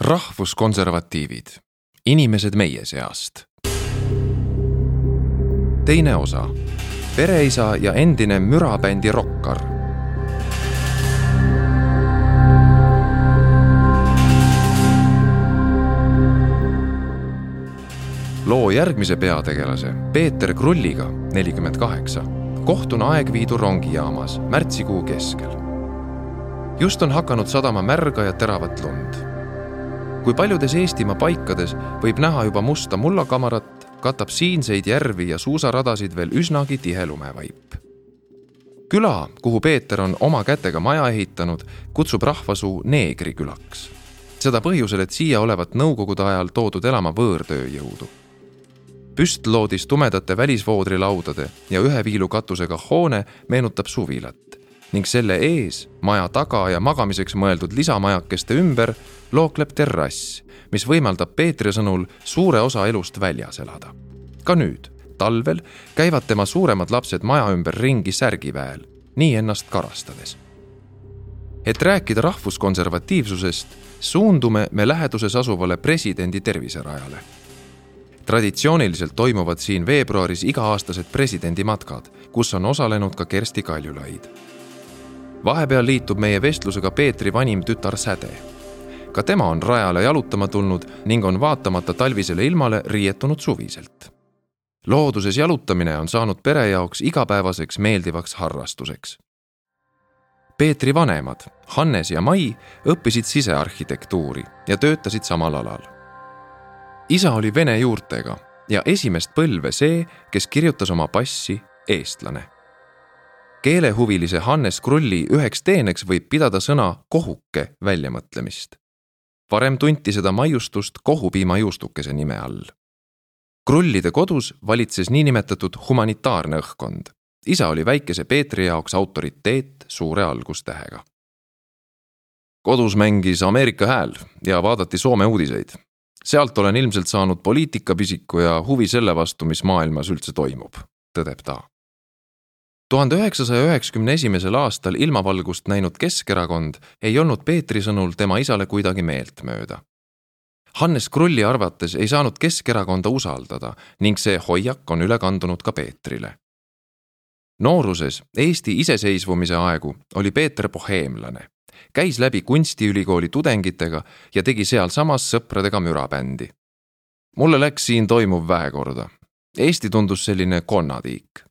rahvuskonservatiivid, inimesed meie seast. teine osa, pereisa ja endine mürabändi rokkar. loo järgmise peategelase, Peeter Krulliga, nelikümmend kaheksa, kohtun Aegviidu rongijaamas märtsikuu keskel. just on hakanud sadama märga ja teravat lund kui paljudes Eestimaa paikades võib näha juba musta mullakamarat, katab siinseid järvi ja suusaradasid veel üsnagi tihe lumevaip. küla, kuhu Peeter on oma kätega maja ehitanud, kutsub rahvasuu neegrikülaks. seda põhjusel, et siia olevat nõukogude ajal toodud elama võõrtööjõudu. püstloodis tumedate välisvoodrilaudade ja ühe viilukatusega hoone meenutab suvilat ning selle ees, maja taga ja magamiseks mõeldud lisamajakeste ümber lookleb terrass, mis võimaldab Peetri sõnul suure osa elust väljas elada. ka nüüd, talvel, käivad tema suuremad lapsed maja ümber ringi särgiväel, nii ennast karastades. et rääkida rahvuskonservatiivsusest, suundume me läheduses asuvale presidendi terviserajale traditsiooniliselt toimuvad siin veebruaris iga-aastased presidendimatkad, kus on osalenud ka Kersti Kaljulaid. Vahepeal liitub meie vestlusega Peetri vanim tütar Säde ka tema on rajale jalutama tulnud ning on vaatamata talvisele ilmale riietunud suviselt. looduses jalutamine on saanud pere jaoks igapäevaseks meeldivaks harrastuseks. Peetri vanemad, Hannes ja Mai, õppisid sisearhitektuuri ja töötasid samal alal. isa oli vene juurtega ja esimest põlve see, kes kirjutas oma passi eestlane keelehuvilise Hannes Krulli üheks teeneks võib pidada sõna kohuke väljamõtlemist varem tunti seda maiustust kohupiimajuustukese nime all. krullide kodus valitses niinimetatud humanitaarne õhkkond. isa oli väikese Peetri jaoks autoriteet suure algustähega. kodus mängis Ameerika hääl ja vaadati Soome uudiseid. sealt olen ilmselt saanud poliitikapisiku ja huvi selle vastu, mis maailmas üldse toimub, tõdeb ta tuhande üheksasaja üheksakümne esimesel aastal ilmavalgust näinud Keskerakond ei olnud Peetri sõnul tema isale kuidagi meeltmööda. Hannes Krulli arvates ei saanud Keskerakonda usaldada ning see hoiak on üle kandunud ka Peetrile. nooruses Eesti iseseisvumise aegu oli Peeter boheemlane, käis läbi kunstiülikooli tudengitega ja tegi sealsamas sõpradega mürabändi. mulle läks siin toimuv vähe korda. Eesti tundus selline konnatiik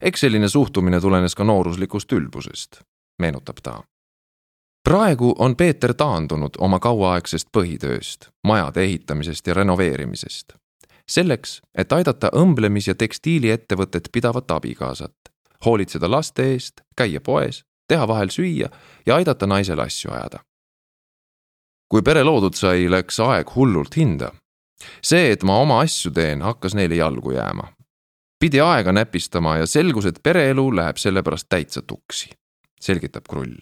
eks selline suhtumine tulenes ka nooruslikust ülbusest, meenutab ta. praegu on Peeter taandunud oma kauaaegsest põhitööst, majade ehitamisest ja renoveerimisest. selleks, et aidata õmblemis- ja tekstiiliettevõtet pidavat abikaasat, hoolitseda laste eest, käia poes, teha vahel süüa ja aidata naisel asju ajada. kui pere loodud sai, läks aeg hullult hinda. see, et ma oma asju teen, hakkas neile jalgu jääma pidi aega näpistama ja selgus, et pereelu läheb sellepärast täitsa tuksi, selgitab Krull.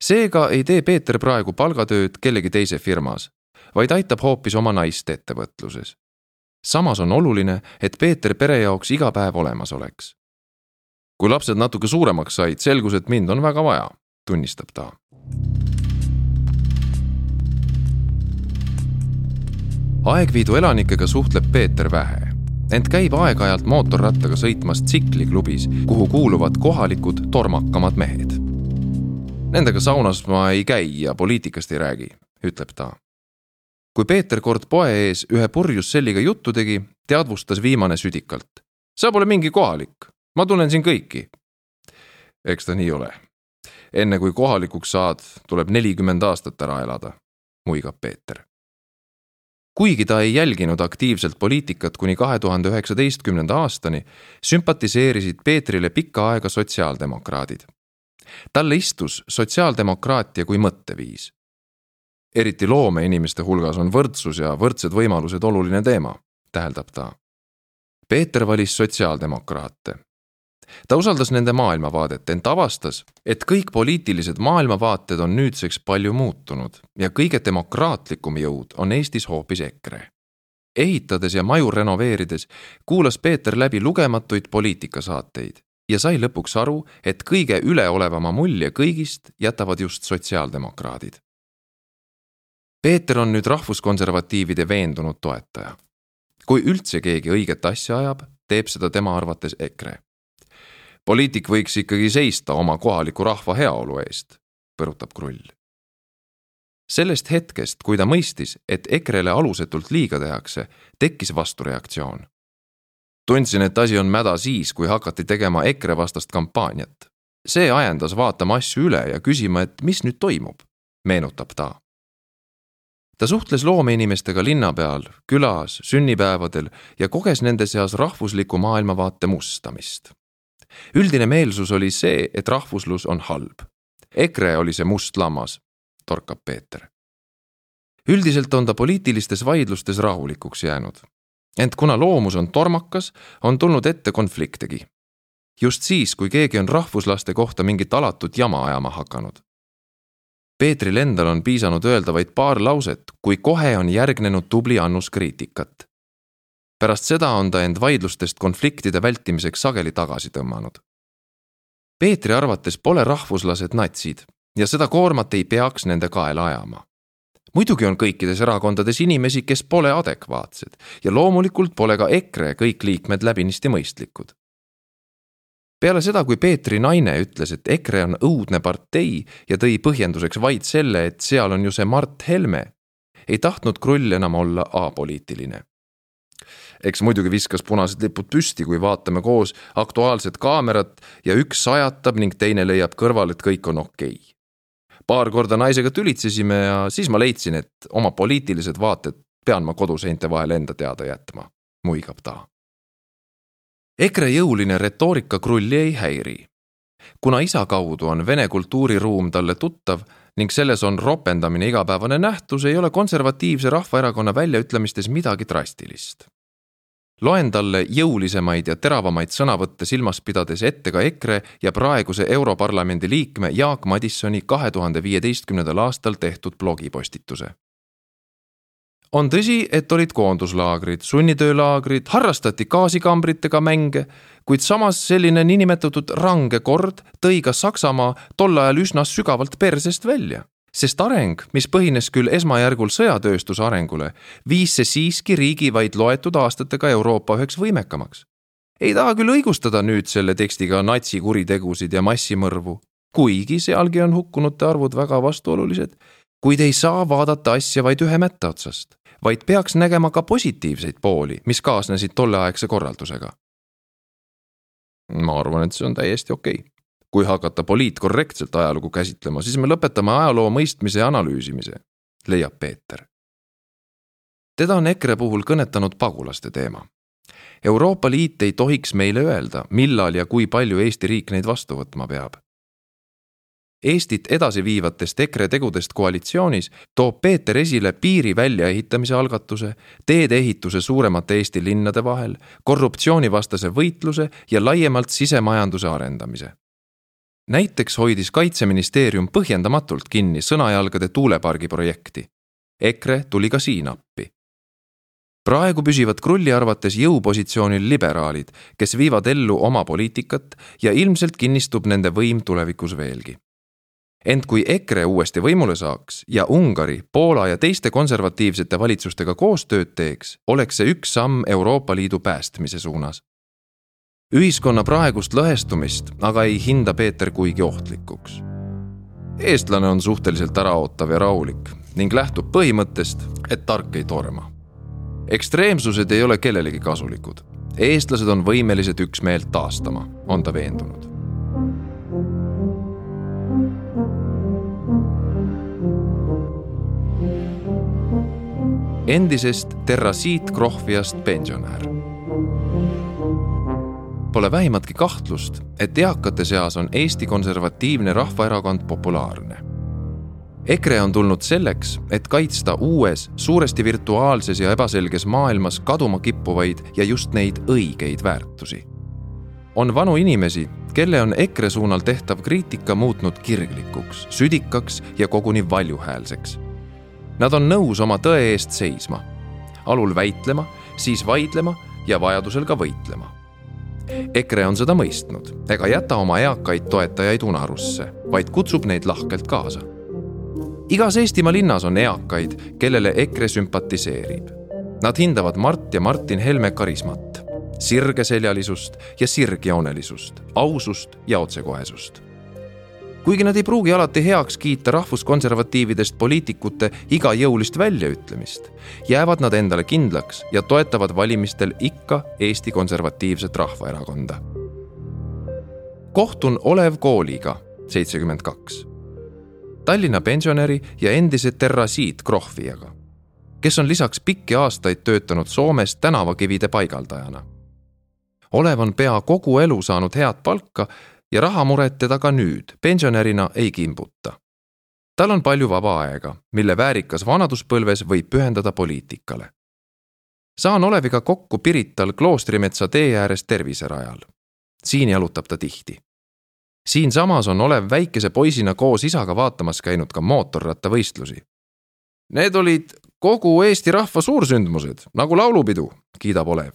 seega ei tee Peeter praegu palgatööd kellegi teise firmas, vaid aitab hoopis oma naist ettevõtluses. samas on oluline, et Peeter pere jaoks iga päev olemas oleks. kui lapsed natuke suuremaks said, selgus, et mind on väga vaja, tunnistab ta. Aegviidu elanikega suhtleb Peeter vähe ent käib aeg-ajalt mootorrattaga sõitmas tsikliklubis, kuhu kuuluvad kohalikud tormakamad mehed. Nendega saunas ma ei käi ja poliitikast ei räägi, ütleb ta. kui Peeter kord poe ees ühe purjus selliga juttu tegi, teadvustas viimane südikalt. sa pole mingi kohalik, ma tunnen siin kõiki. eks ta nii ole. enne kui kohalikuks saad, tuleb nelikümmend aastat ära elada, muigab Peeter kuigi ta ei jälginud aktiivselt poliitikat kuni kahe tuhande üheksateistkümnenda aastani, sümpatiseerisid Peetrile pikka aega sotsiaaldemokraadid. talle istus sotsiaaldemokraatia kui mõtteviis. eriti loomeinimeste hulgas on võrdsus ja võrdsed võimalused oluline teema, täheldab ta. Peeter valis sotsiaaldemokraate ta usaldas nende maailmavaadet, ent avastas, et kõik poliitilised maailmavaated on nüüdseks palju muutunud ja kõige demokraatlikum jõud on Eestis hoopis EKRE. ehitades ja maju renoveerides kuulas Peeter läbi lugematuid poliitikasaateid ja sai lõpuks aru, et kõige üleolevama mulje kõigist jätavad just sotsiaaldemokraadid. Peeter on nüüd rahvuskonservatiivide veendunud toetaja. kui üldse keegi õiget asja ajab, teeb seda tema arvates EKRE. Poliitik võiks ikkagi seista oma kohaliku rahva heaolu eest, põrutab Krull. sellest hetkest, kui ta mõistis, et EKRE-le alusetult liiga tehakse, tekkis vastureaktsioon. tundsin, et asi on mäda siis, kui hakati tegema EKRE vastast kampaaniat. see ajendas vaatama asju üle ja küsima, et mis nüüd toimub, meenutab ta ta suhtles loomeinimestega linna peal, külas, sünnipäevadel ja koges nende seas rahvusliku maailmavaate mustamist. Üldine meelsus oli see, et rahvuslus on halb. EKRE oli see must lammas, torkab Peeter. üldiselt on ta poliitilistes vaidlustes rahulikuks jäänud. ent kuna loomus on tormakas, on tulnud ette konfliktegi. just siis, kui keegi on rahvuslaste kohta mingit alatut jama ajama hakanud Peetril endal on piisanud öelda vaid paar lauset, kui kohe on järgnenud tubli annus kriitikat. Pärast seda on ta end vaidlustest konfliktide vältimiseks sageli tagasi tõmmanud. Peetri arvates pole rahvuslased natsid ja seda koormat ei peaks nende kaela ajama. muidugi on kõikides erakondades inimesi, kes pole adekvaatsed ja loomulikult pole ka EKRE kõik liikmed läbinisti mõistlikud peale seda, kui Peetri naine ütles, et EKRE on õudne partei ja tõi põhjenduseks vaid selle, et seal on ju see Mart Helme, ei tahtnud Krull enam olla apoliitiline. Eks muidugi viskas punased lipud püsti, kui vaatame koos Aktuaalset kaamerat ja üks sajatab ning teine leiab kõrval, et kõik on okei okay. paar korda naisega tülitsesime ja siis ma leidsin, et oma poliitilised vaated pean ma koduseinte vahel enda teada jätma, muigab ta EKRE jõuline retoorika Krulli ei häiri. kuna isa kaudu on vene kultuuriruum talle tuttav ning selles on ropendamine igapäevane nähtus, ei ole konservatiivse rahvaerakonna väljaütlemistes midagi drastilist. Loen talle jõulisemaid ja teravamaid sõnavõtte silmas pidades ette ka EKRE ja praeguse Europarlamendi liikme Jaak Madissoni kahe tuhande viieteistkümnendal aastal tehtud blogipostituse on tõsi, et olid koonduslaagrid, sunnitöölaagrid, harrastati gaasikambritega mänge, kuid samas selline niinimetatud range kord tõi ka Saksamaa tol ajal üsna sügavalt persest välja. Sest areng, mis põhines küll esmajärgul sõjatööstuse arengule, viis see siiski riigi vaid loetud aastatega Euroopa üheks võimekamaks. ei taha küll õigustada nüüd selle tekstiga natsikuritegusid ja massimõrvu, kuigi sealgi on hukkunute arvud väga vastuolulised, kuid ei saa vaadata asja vaid ühe mätta otsast vaid peaks nägema ka positiivseid pooli, mis kaasnesid tolleaegse korraldusega. ma arvan, et see on täiesti okei okay. Kui hakata poliitkorrektselt ajalugu käsitlema, siis me lõpetame ajaloo mõistmise ja analüüsimise, leiab Peeter. teda on EKRE puhul kõnetanud pagulaste teema. Euroopa Liit ei tohiks meile öelda, millal ja kui palju Eesti riik neid vastu võtma peab Eestit edasi viivatest EKRE tegudest koalitsioonis toob Peeter esile piiri väljaehitamise algatuse, teedeehituse suuremate Eesti linnade vahel, korruptsioonivastase võitluse ja laiemalt sisemajanduse arendamise. Näiteks hoidis kaitseministeerium põhjendamatult kinni Sõnajalgade tuulepargi projekti. EKRE tuli ka siin appi praegu püsivad Krulli arvates jõupositsioonil liberaalid, kes viivad ellu oma poliitikat ja ilmselt kinnistub nende võim tulevikus veelgi ent kui EKRE uuesti võimule saaks ja Ungari, Poola ja teiste konservatiivsete valitsustega koostööd teeks, oleks see üks samm Euroopa Liidu päästmise suunas. Ühiskonna praegust lõhestumist aga ei hinda Peeter kuigi ohtlikuks. eestlane on suhteliselt äraootav ja rahulik ning lähtub põhimõttest, et tark ei torma. ekstreemsused ei ole kellelegi kasulikud. eestlased on võimelised üksmeelt taastama, on ta veendunud endisest terrasiitkrohviast pensionär. Pole vähimatki kahtlust, et eakate seas on Eesti Konservatiivne Rahvaerakond populaarne. EKRE on tulnud selleks, et kaitsta uues, suuresti virtuaalses ja ebaselges maailmas kaduma kippuvaid ja just neid õigeid väärtusi. on vanu inimesi, kelle on EKRE suunal tehtav kriitika muutnud kirglikuks, südikaks ja koguni valjuhäälseks Nad on nõus oma tõe eest seisma, alul väitlema, siis vaidlema ja vajadusel ka võitlema. EKRE on seda mõistnud ega jäta oma eakaid toetajaid unarusse, vaid kutsub neid lahkelt kaasa. igas Eestimaa linnas on eakaid, kellele EKRE sümpatiseerib. Nad hindavad Mart ja Martin Helme karismat, sirgeseljalisust ja sirgjoonelisust, ausust ja otsekohesust kuigi nad ei pruugi alati heaks kiita rahvuskonservatiividest poliitikute igajõulist väljaütlemist, jäävad nad endale kindlaks ja toetavad valimistel ikka Eesti Konservatiivset Rahvaerakonda. kohtun Olev Kooliga, seitsekümmend kaks. Tallinna pensionäri ja endise terrasiit krohvijaga, kes on lisaks pikki aastaid töötanud Soomes tänavakivide paigaldajana Olev on pea kogu elu saanud head palka ja rahamuret teda ka nüüd pensionärina ei kimbuta. tal on palju vaba aega, mille väärikas vanaduspõlves võib pühendada poliitikale. saan Oleviga kokku Pirital kloostrimetsa tee ääres terviserajal. siin jalutab ta tihti. siinsamas on Olev väikese poisina koos isaga vaatamas käinud ka mootorrattavõistlusi. Need olid kogu Eesti rahva suursündmused, nagu laulupidu, kiidab Olev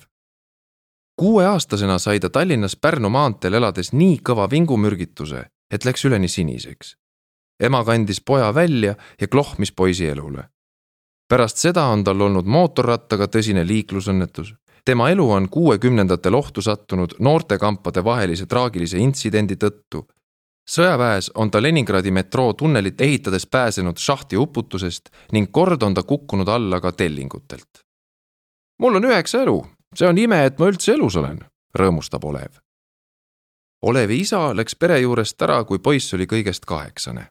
kuueaastasena sai ta Tallinnas Pärnu maanteel elades nii kõva vingumürgituse, et läks üleni siniseks. ema kandis poja välja ja klohmis poisi elule. pärast seda on tal olnud mootorrattaga tõsine liiklusõnnetus. tema elu on kuuekümnendatel ohtu sattunud noortekampade vahelise traagilise intsidendi tõttu. sõjaväes on ta Leningradi metroo tunnelit ehitades pääsenud šahti uputusest ning kord on ta kukkunud alla ka tellingutelt. mul on üheksa elu see on ime, et ma üldse elus olen, rõõmustab Olev. Olevi isa läks pere juurest ära, kui poiss oli kõigest kaheksane.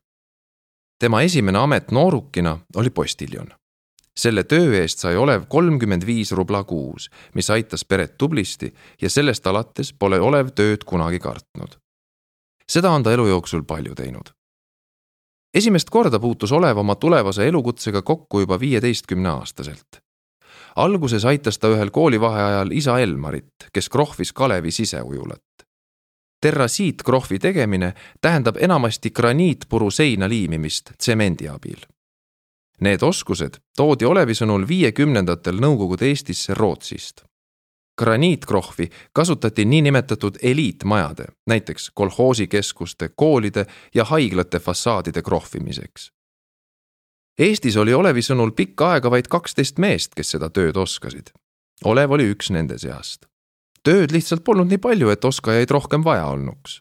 tema esimene amet noorukina oli postiljon. selle töö eest sai Olev kolmkümmend viis rubla kuus, mis aitas peret tublisti ja sellest alates pole Olev tööd kunagi kartnud. seda on ta elu jooksul palju teinud esimest korda puutus Olev oma tulevase elukutsega kokku juba viieteistkümne aastaselt alguses aitas ta ühel koolivaheajal isa Elmarit, kes krohvis Kalevi siseujulat. terrasiitkrohvi tegemine tähendab enamasti graniitpuru seina liimimist tsemendi abil. Need oskused toodi Olevi sõnul viiekümnendatel Nõukogude Eestisse Rootsist. graniitkrohvi kasutati niinimetatud eliitmajade, näiteks kolhoosikeskuste, koolide ja haiglate fassaadide krohvimiseks Eestis oli Olevi sõnul pikka aega vaid kaksteist meest, kes seda tööd oskasid. Olev oli üks nende seast. tööd lihtsalt polnud nii palju, et oskajaid rohkem vaja olnuks.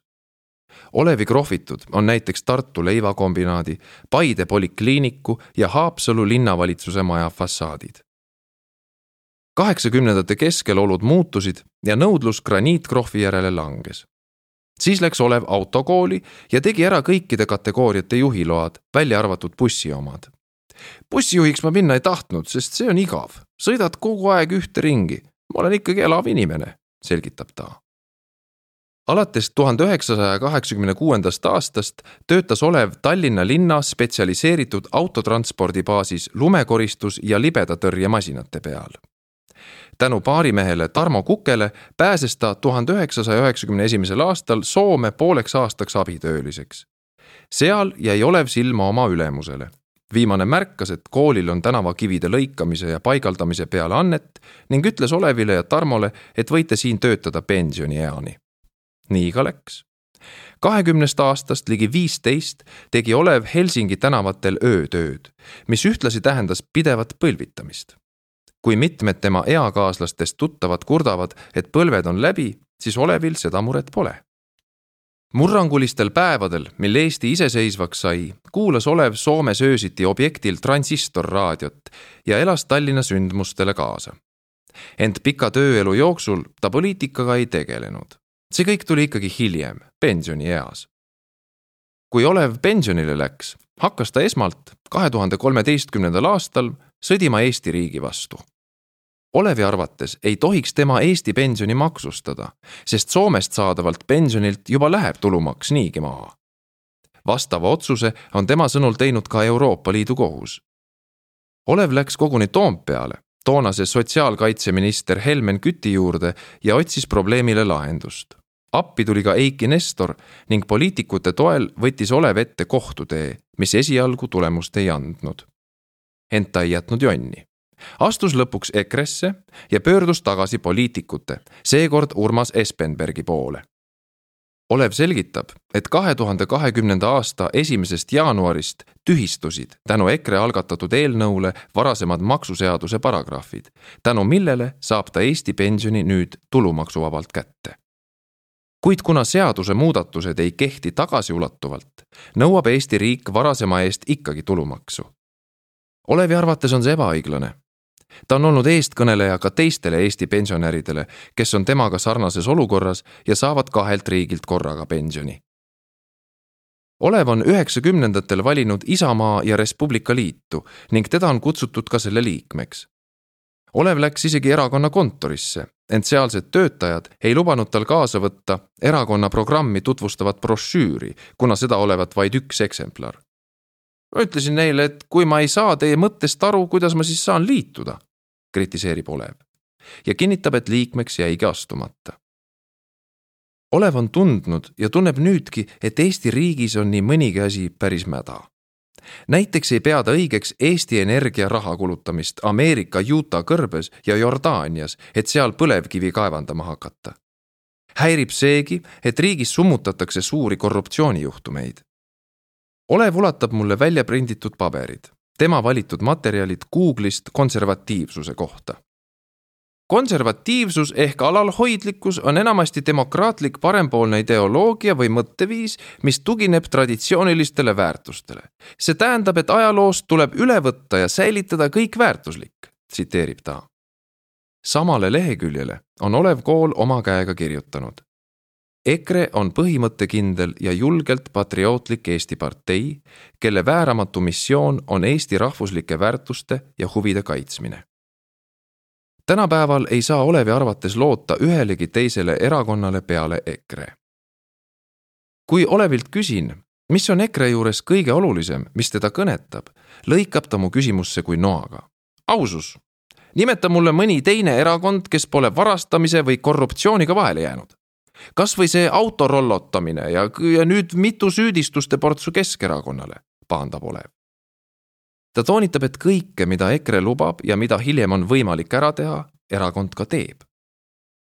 Olevi krohvitud on näiteks Tartu leivakombinaadi, Paide polikliiniku ja Haapsalu linnavalitsuse maja fassaadid. kaheksakümnendate keskel olud muutusid ja nõudlus graniitkrohvi järele langes siis läks Olev autokooli ja tegi ära kõikide kategooriate juhiload, välja arvatud bussi omad bussijuhiks ma minna ei tahtnud, sest see on igav, sõidad kogu aeg ühte ringi. ma olen ikkagi elav inimene, selgitab ta. alates tuhande üheksasaja kaheksakümne kuuendast aastast töötas Olev Tallinna linna spetsialiseeritud autotranspordi baasis lumekoristus- ja libedatõrjemasinate peal tänu baarimehele Tarmo Kukele pääses ta tuhande üheksasaja üheksakümne esimesel aastal Soome pooleks aastaks abitööliseks. seal jäi Olev silma oma ülemusele viimane märkas, et koolil on tänavakivide lõikamise ja paigaldamise peale annet ning ütles Olevile ja Tarmole, et võite siin töötada pensionieani. nii ka läks. kahekümnest aastast ligi viisteist tegi Olev Helsingi tänavatel öötööd, mis ühtlasi tähendas pidevat põlvitamist. kui mitmed tema eakaaslastest tuttavad kurdavad, et põlved on läbi, siis Olevil seda muret pole murrangulistel päevadel, mil Eesti iseseisvaks sai, kuulas Olev Soomes öösiti objektil transistorraadiot ja elas Tallinna sündmustele kaasa. ent pika tööelu jooksul ta poliitikaga ei tegelenud. see kõik tuli ikkagi hiljem, pensionieas. kui Olev pensionile läks, hakkas ta esmalt kahe tuhande kolmeteistkümnendal aastal sõdima Eesti riigi vastu Olevi arvates ei tohiks tema Eesti pensioni maksustada, sest Soomest saadavalt pensionilt juba läheb tulumaks niigi maha. vastava otsuse on tema sõnul teinud ka Euroopa Liidu kohus. Olev läks koguni Toompeale, toonase sotsiaalkaitseminister Helmen Küti juurde ja otsis probleemile lahendust. appi tuli ka Eiki Nestor ning poliitikute toel võttis Olev ette kohtutee, mis esialgu tulemust ei andnud. ent ta ei jätnud jonni astus lõpuks EKRE-sse ja pöördus tagasi poliitikute, seekord Urmas Espenbergi poole. Olev selgitab, et kahe tuhande kahekümnenda aasta esimesest jaanuarist tühistusid tänu EKRE algatatud eelnõule varasemad maksuseaduse paragrahvid, tänu millele saab ta Eesti pensioni nüüd tulumaksuvabalt kätte. kuid kuna seadusemuudatused ei kehti tagasiulatuvalt, nõuab Eesti riik varasema eest ikkagi tulumaksu. Olevi arvates on see ebaõiglane ta on olnud eestkõneleja ka teistele Eesti pensionäridele, kes on temaga sarnases olukorras ja saavad kahelt riigilt korraga pensioni. Olev on üheksakümnendatel valinud Isamaa ja Res Publica liitu ning teda on kutsutud ka selle liikmeks. Olev läks isegi erakonna kontorisse, ent sealsed töötajad ei lubanud tal kaasa võtta erakonna programmi tutvustavat brošüüri, kuna seda olevat vaid üks eksemplar ma ütlesin neile, et kui ma ei saa teie mõttest aru, kuidas ma siis saan liituda, kritiseerib Olev ja kinnitab, et liikmeks jäigi astumata. Olev on tundnud ja tunneb nüüdki, et Eesti riigis on nii mõnigi asi päris mäda. näiteks ei pea ta õigeks Eesti Energia raha kulutamist Ameerika Utah kõrbes ja Jordaanias, et seal põlevkivi kaevandama hakata. häirib seegi, et riigis summutatakse suuri korruptsioonijuhtumeid Olev ulatab mulle välja prinditud paberid, tema valitud materjalid Google'ist konservatiivsuse kohta. konservatiivsus ehk alalhoidlikkus on enamasti demokraatlik parempoolne ideoloogia või mõtteviis, mis tugineb traditsioonilistele väärtustele. see tähendab, et ajaloost tuleb üle võtta ja säilitada kõik väärtuslik, tsiteerib ta. samale leheküljele on Olev Kool oma käega kirjutanud EKRE on põhimõttekindel ja julgelt patriootlik Eesti partei, kelle vääramatu missioon on Eesti rahvuslike väärtuste ja huvide kaitsmine. tänapäeval ei saa Olevi arvates loota ühelegi teisele erakonnale peale EKRE. kui Olevilt küsin, mis on EKRE juures kõige olulisem, mis teda kõnetab, lõikab ta mu küsimusse kui noaga. ausus, nimeta mulle mõni teine erakond, kes pole varastamise või korruptsiooniga vahele jäänud kas või see auto rollotamine ja, ja nüüd mitu süüdistuste portsu Keskerakonnale, pahandab Olev. ta toonitab, et kõike, mida EKRE lubab ja mida hiljem on võimalik ära teha, erakond ka teeb.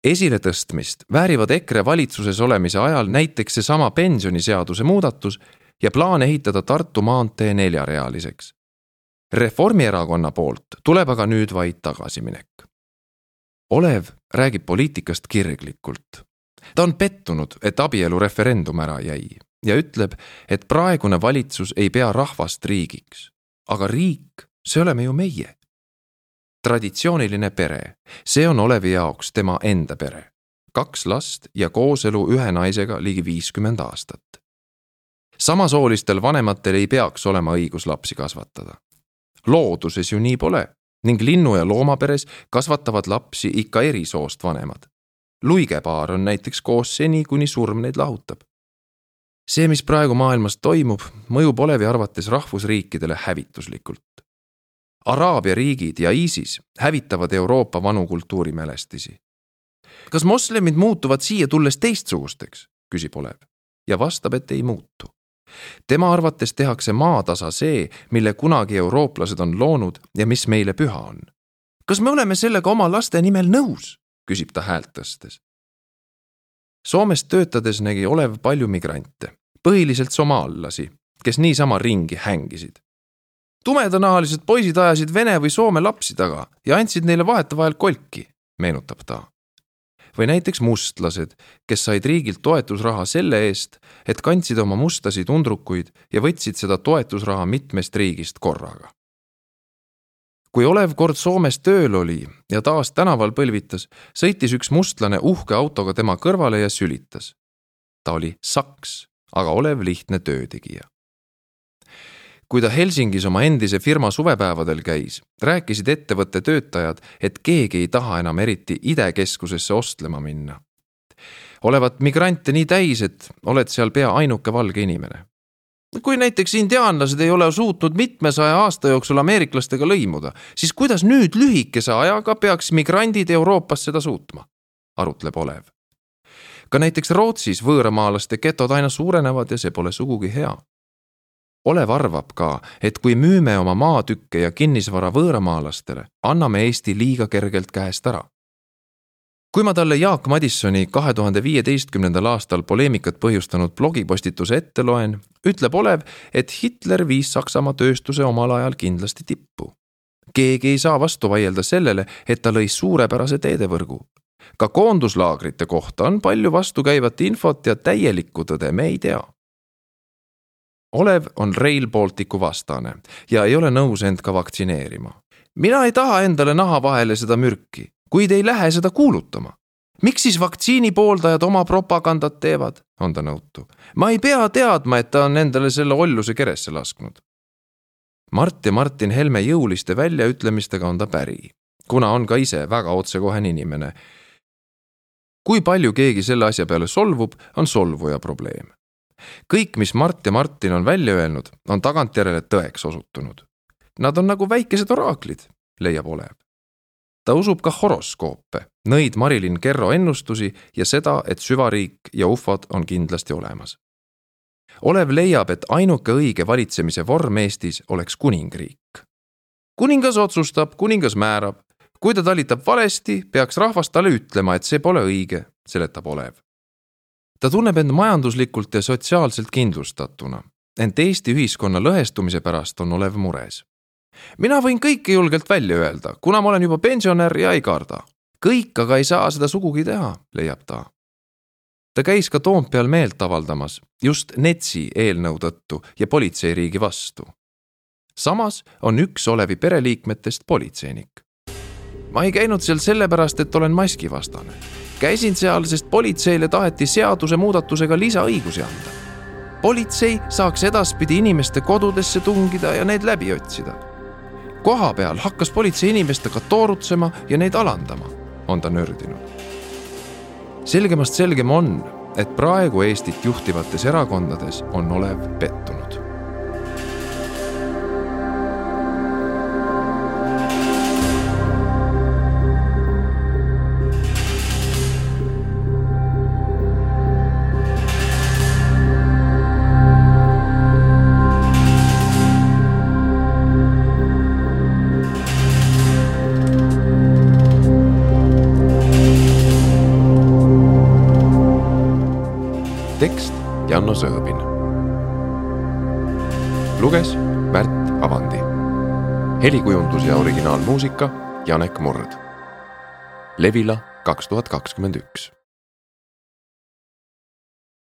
esiletõstmist väärivad EKRE valitsuses olemise ajal näiteks seesama pensioniseaduse muudatus ja plaan ehitada Tartu maantee neljarealiseks. Reformierakonna poolt tuleb aga nüüd vaid tagasiminek. Olev räägib poliitikast kirglikult ta on pettunud, et abielureferendum ära jäi ja ütleb, et praegune valitsus ei pea rahvast riigiks. aga riik, see oleme ju meie. traditsiooniline pere, see on Olevi jaoks tema enda pere. kaks last ja kooselu ühe naisega ligi viiskümmend aastat. samasoolistel vanematel ei peaks olema õigus lapsi kasvatada. looduses ju nii pole ning linnu- ja loomaperes kasvatavad lapsi ikka eri soost vanemad luigepaar on näiteks koos seni, kuni surm neid lahutab. see, mis praegu maailmas toimub, mõjub Olevi arvates rahvusriikidele hävituslikult. Araabia riigid ja ISIS hävitavad Euroopa vanu kultuurimälestisi. kas moslemid muutuvad siia tulles teistsugusteks, küsib Olev ja vastab, et ei muutu. tema arvates tehakse maatasa see, mille kunagi eurooplased on loonud ja mis meile püha on. kas me oleme sellega oma laste nimel nõus? Küsib ta häält tõstes. Soomes töötades nägi Olev palju migrante, põhiliselt somaallasi, kes niisama ringi hängisid. tumedanahalised poisid ajasid Vene või Soome lapsi taga ja andsid neile vahetevahel kolki, meenutab ta. või näiteks mustlased, kes said riigilt toetusraha selle eest, et kandsid oma mustasid undrukuid ja võtsid seda toetusraha mitmest riigist korraga kui Olev kord Soomes tööl oli ja taas tänaval põlvitas, sõitis üks mustlane uhke autoga tema kõrvale ja sülitas. ta oli saks, aga Olev lihtne töötegija. kui ta Helsingis oma endise firma suvepäevadel käis, rääkisid ettevõtte töötajad, et keegi ei taha enam eriti idekeskusesse ostlema minna. olevat migrante nii täis, et oled seal pea ainuke valge inimene kui näiteks indiaanlased ei ole suutnud mitmesaja aasta jooksul ameeriklastega lõimuda, siis kuidas nüüd lühikese ajaga peaks migrandid Euroopas seda suutma? arutleb Olev. ka näiteks Rootsis võõramaalaste getod aina suurenevad ja see pole sugugi hea. Olev arvab ka, et kui müüme oma maatükke ja kinnisvara võõramaalastele, anname Eesti liiga kergelt käest ära. Kui ma talle Jaak Madissoni kahe tuhande viieteistkümnendal aastal poleemikat põhjustanud blogipostituse ette loen, ütleb Olev, et Hitler viis Saksamaa tööstuse omal ajal kindlasti tippu. keegi ei saa vastu vaielda sellele, et ta lõi suurepärase teedevõrgu. ka koonduslaagrite kohta on palju vastukäivat infot ja täielikku tõde me ei tea. Olev on Rail Balticu vastane ja ei ole nõus end ka vaktsineerima. mina ei taha endale naha vahele seda mürki kuid ei lähe seda kuulutama. miks siis vaktsiini pooldajad oma propagandat teevad, on ta nõutu. ma ei pea teadma, et ta on endale selle olluse keresse lasknud. Mart ja Martin Helme jõuliste väljaütlemistega on ta päri, kuna on ka ise väga otsekohene inimene. kui palju keegi selle asja peale solvub, on solvuja probleem. kõik, mis Mart ja Martin on välja öelnud, on tagantjärele tõeks osutunud. Nad on nagu väikesed oraaklid, leiab Olev ta usub ka horoskoope, nõid Marilyn Kerro ennustusi ja seda, et süvariik ja ufod on kindlasti olemas. Olev leiab, et ainuke õige valitsemise vorm Eestis oleks kuningriik. kuningas otsustab, kuningas määrab. kui ta talitab valesti, peaks rahvas talle ütlema, et see pole õige, seletab Olev. ta tunneb end majanduslikult ja sotsiaalselt kindlustatuna, ent Eesti ühiskonna lõhestumise pärast on Olev mures mina võin kõike julgelt välja öelda, kuna ma olen juba pensionär ja ei karda. kõik aga ei saa seda sugugi teha, leiab ta. ta käis ka Toompeal meelt avaldamas just NETS-i eelnõu tõttu ja politseiriigi vastu. samas on üks Olevi pereliikmetest politseinik. ma ei käinud seal sellepärast, et olen maskivastane. käisin seal, sest politseile taheti seadusemuudatusega lisaõigusi anda politsei saaks edaspidi inimeste kodudesse tungida ja neid läbi otsida koha peal hakkas politsei inimestega toorutsema ja neid alandama, on ta nördinud. selgemast selgem on, et praegu Eestit juhtivates erakondades on olev pettunud Janno Sõõbin. luges Märt Avandi. helikujundus ja originaalmuusika Janek Murd. Levila kaks tuhat kakskümmend üks